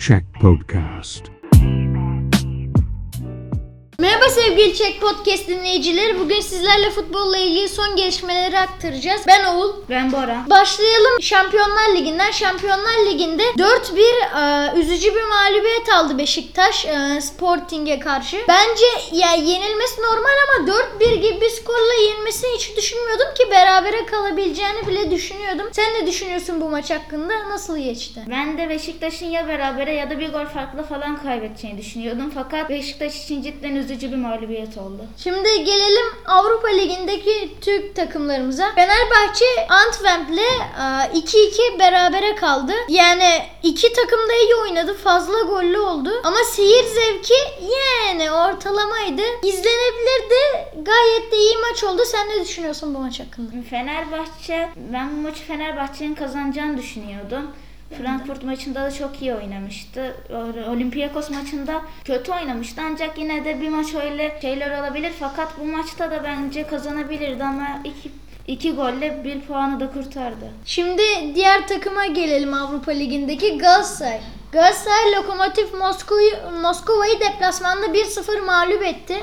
Check Podcast. Merhaba sevgili Çek Podcast dinleyicileri. Bugün sizlerle futbolla ilgili son gelişmeleri aktaracağız. Ben Oğul. Ben Bora. Başlayalım Şampiyonlar Ligi'nden. Şampiyonlar Ligi'nde 4-1 e, üzücü bir mağlubiyet aldı Beşiktaş e, Sporting'e karşı. Bence ya yenilmesi normal ama 4-1 gibi bir skorla yenilmesini hiç düşünmüyordum ki berabere kalabileceğini bile düşünüyordum. Sen ne düşünüyorsun bu maç hakkında? Nasıl geçti? Ben de Beşiktaş'ın ya berabere ya da bir gol farklı falan kaybedeceğini düşünüyordum. Fakat Beşiktaş için cidden üzücü bir mağlubiyet oldu. Şimdi gelelim Avrupa Ligi'ndeki Türk takımlarımıza. Fenerbahçe Antwerp'le e, 2-2 berabere kaldı. Yani iki takım da iyi oynadı. Fazla gollü oldu. Ama seyir zevki yani ortalamaydı. İzlenebilirdi. Gayet de iyi maç oldu. Sen ne düşünüyorsun bu maç hakkında? Fenerbahçe, ben bu maçı Fenerbahçe'nin kazanacağını düşünüyordum. Frankfurt maçında da çok iyi oynamıştı. Olympiakos maçında kötü oynamıştı ancak yine de bir maç öyle şeyler olabilir. Fakat bu maçta da bence kazanabilirdi ama iki, iki golle bir puanı da kurtardı. Şimdi diğer takıma gelelim Avrupa Ligi'ndeki Galatasaray. Galatasaray Lokomotiv Moskova'yı Moskova'yı deplasmanda 1-0 mağlup etti.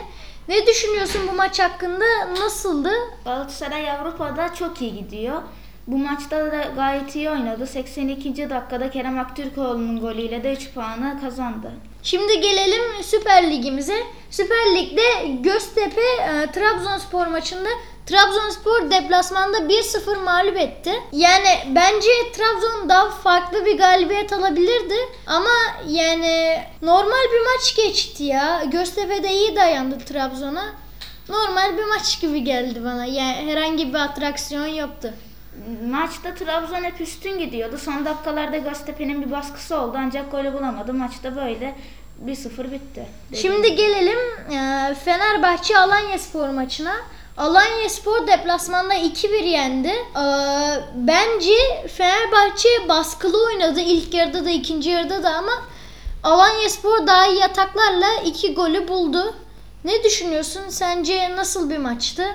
Ne düşünüyorsun bu maç hakkında? Nasıldı? Galatasaray Avrupa'da çok iyi gidiyor. Bu maçta da gayet iyi oynadı. 82. dakikada Kerem Aktürkoğlu'nun golüyle de 3 puanı kazandı. Şimdi gelelim Süper Ligimize. Süper Lig'de Göztepe e, Trabzonspor maçında Trabzonspor deplasmanda 1-0 mağlup etti. Yani bence Trabzon daha farklı bir galibiyet alabilirdi. Ama yani normal bir maç geçti ya. Göztepe de iyi dayandı Trabzon'a. Normal bir maç gibi geldi bana. Yani herhangi bir atraksiyon yoktu. Maçta Trabzon hep üstün gidiyordu. Son dakikalarda Göztepe'nin bir baskısı oldu ancak golü bulamadı. Maçta böyle 1-0 bitti. Şimdi gelelim e, Fenerbahçe Alanya Spor maçına. Alanya Spor deplasmanda 2-1 yendi. E, bence Fenerbahçe baskılı oynadı ilk yarıda da ikinci yarıda da ama Alanya Spor daha iyi ataklarla 2 golü buldu. Ne düşünüyorsun? Sence nasıl bir maçtı?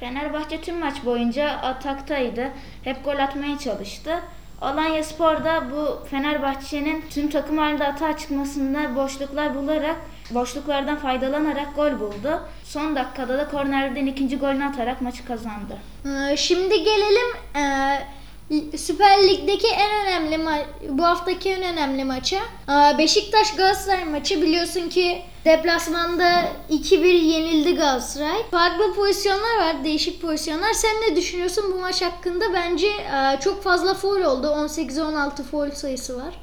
Fenerbahçe tüm maç boyunca ataktaydı. Hep gol atmaya çalıştı. Alanya Spor da bu Fenerbahçe'nin tüm takım halinde atağa çıkmasında boşluklar bularak, boşluklardan faydalanarak gol buldu. Son dakikada da kornerden ikinci golünü atarak maçı kazandı. Ee, Şimdi gelelim e, Süper Lig'deki en önemli ma- bu haftaki en önemli maça. Ee, Beşiktaş Galatasaray maçı biliyorsun ki deplasmanda 2-1 yenildi Galatasaray. Farklı pozisyonlar var, değişik pozisyonlar. Sen ne düşünüyorsun bu maç hakkında? Bence e, çok fazla foul oldu. 18'e 16 foul sayısı var.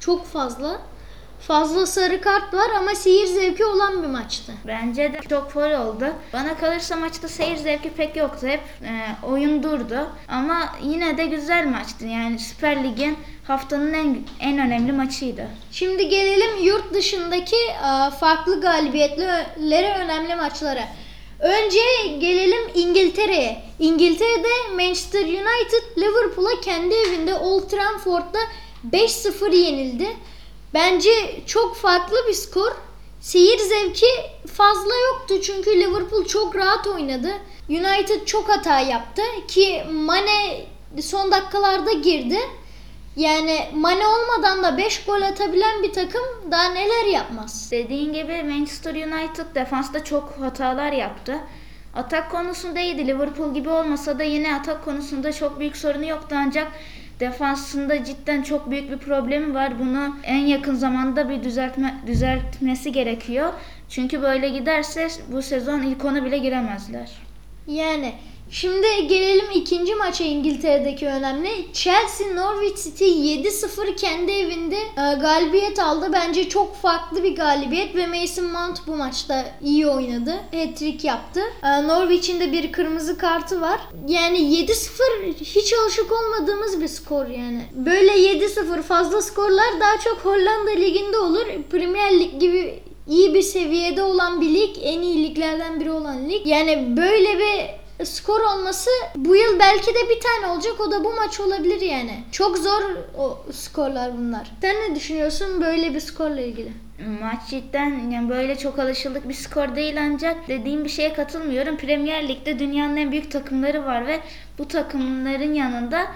Çok fazla. Fazla sarı kart var ama seyir zevki olan bir maçtı. Bence de çok foul oldu. Bana kalırsa maçta seyir zevki pek yoktu. Hep e, oyun durdu. Ama yine de güzel maçtı. Yani Süper Lig'in haftanın en en önemli maçıydı. Şimdi gelelim yurt dışındaki e, farklı galibiyetlere önemli maçlara. Önce gelelim İngiltere'ye. İngiltere'de Manchester United Liverpool'a kendi evinde Old Trafford'da 5-0 yenildi. Bence çok farklı bir skor. Seyir zevki fazla yoktu çünkü Liverpool çok rahat oynadı. United çok hata yaptı ki Mane son dakikalarda girdi. Yani Mane olmadan da 5 gol atabilen bir takım daha neler yapmaz. Dediğin gibi Manchester United defansta çok hatalar yaptı. Atak konusunda iyiydi. Liverpool gibi olmasa da yine atak konusunda çok büyük sorunu yoktu ancak defansında cidden çok büyük bir problemi var. Bunu en yakın zamanda bir düzeltme düzeltmesi gerekiyor. Çünkü böyle giderse bu sezon ilk ona bile giremezler. Yani şimdi gelelim ikinci maça İngiltere'deki önemli. Chelsea Norwich City 7-0 kendi evinde e, galibiyet aldı. Bence çok farklı bir galibiyet ve Mason Mount bu maçta iyi oynadı. Hat-trick yaptı. E, Norwich'in de bir kırmızı kartı var. Yani 7-0 hiç alışık olmadığımız bir skor yani. Böyle 7-0 fazla skorlar daha çok Hollanda liginde olur. Premier Lig gibi iyi bir seviyede olan bir lig, en iyi liglerden biri olan lig. Yani böyle bir skor olması bu yıl belki de bir tane olacak o da bu maç olabilir yani. Çok zor o skorlar bunlar. Sen ne düşünüyorsun böyle bir skorla ilgili? Maç cidden yani böyle çok alışıldık bir skor değil ancak dediğim bir şeye katılmıyorum. Premier Lig'de dünyanın en büyük takımları var ve bu takımların yanında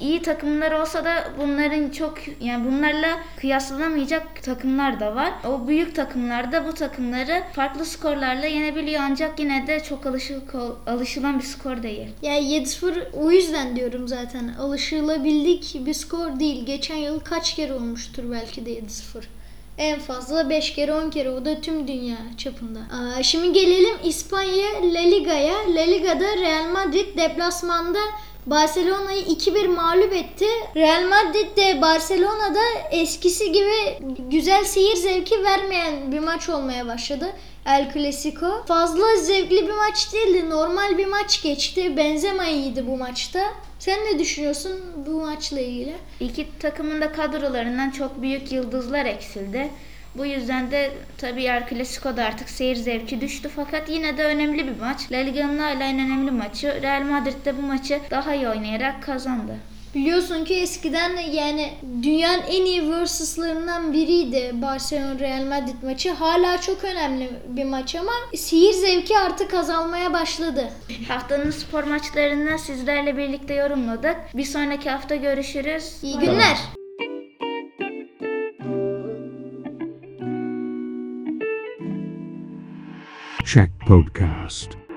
iyi takımlar olsa da bunların çok yani bunlarla kıyaslanamayacak takımlar da var. O büyük takımlarda bu takımları farklı skorlarla yenebiliyor ancak yine de çok alışık alışılan bir skor değil. Yani 7-0 o yüzden diyorum zaten. Alışılabildik bir skor değil. Geçen yıl kaç kere olmuştur belki de 7-0. En fazla 5 kere 10 kere o da tüm dünya çapında. Aa, şimdi gelelim İspanya La Liga'ya. La Liga'da Real Madrid deplasmanda Barcelona'yı 2-1 mağlup etti. Real Madrid de Barcelona'da eskisi gibi güzel seyir zevki vermeyen bir maç olmaya başladı. El Clasico. Fazla zevkli bir maç değildi. Normal bir maç geçti. Benzema iyiydi bu maçta. Sen ne düşünüyorsun bu maçla ilgili? İki takımın da kadrolarından çok büyük yıldızlar eksildi. Bu yüzden de tabii El Clasico'da artık seyir zevki düştü fakat yine de önemli bir maç. La Liga'nın hala en önemli maçı. Real Madrid de bu maçı daha iyi oynayarak kazandı. Biliyorsun ki eskiden yani dünyanın en iyi versus'larından biriydi Barcelona Real Madrid maçı. Hala çok önemli bir maç ama seyir zevki artık azalmaya başladı. Haftanın spor maçlarını sizlerle birlikte yorumladık. Bir sonraki hafta görüşürüz. İyi günler. Check Podcast.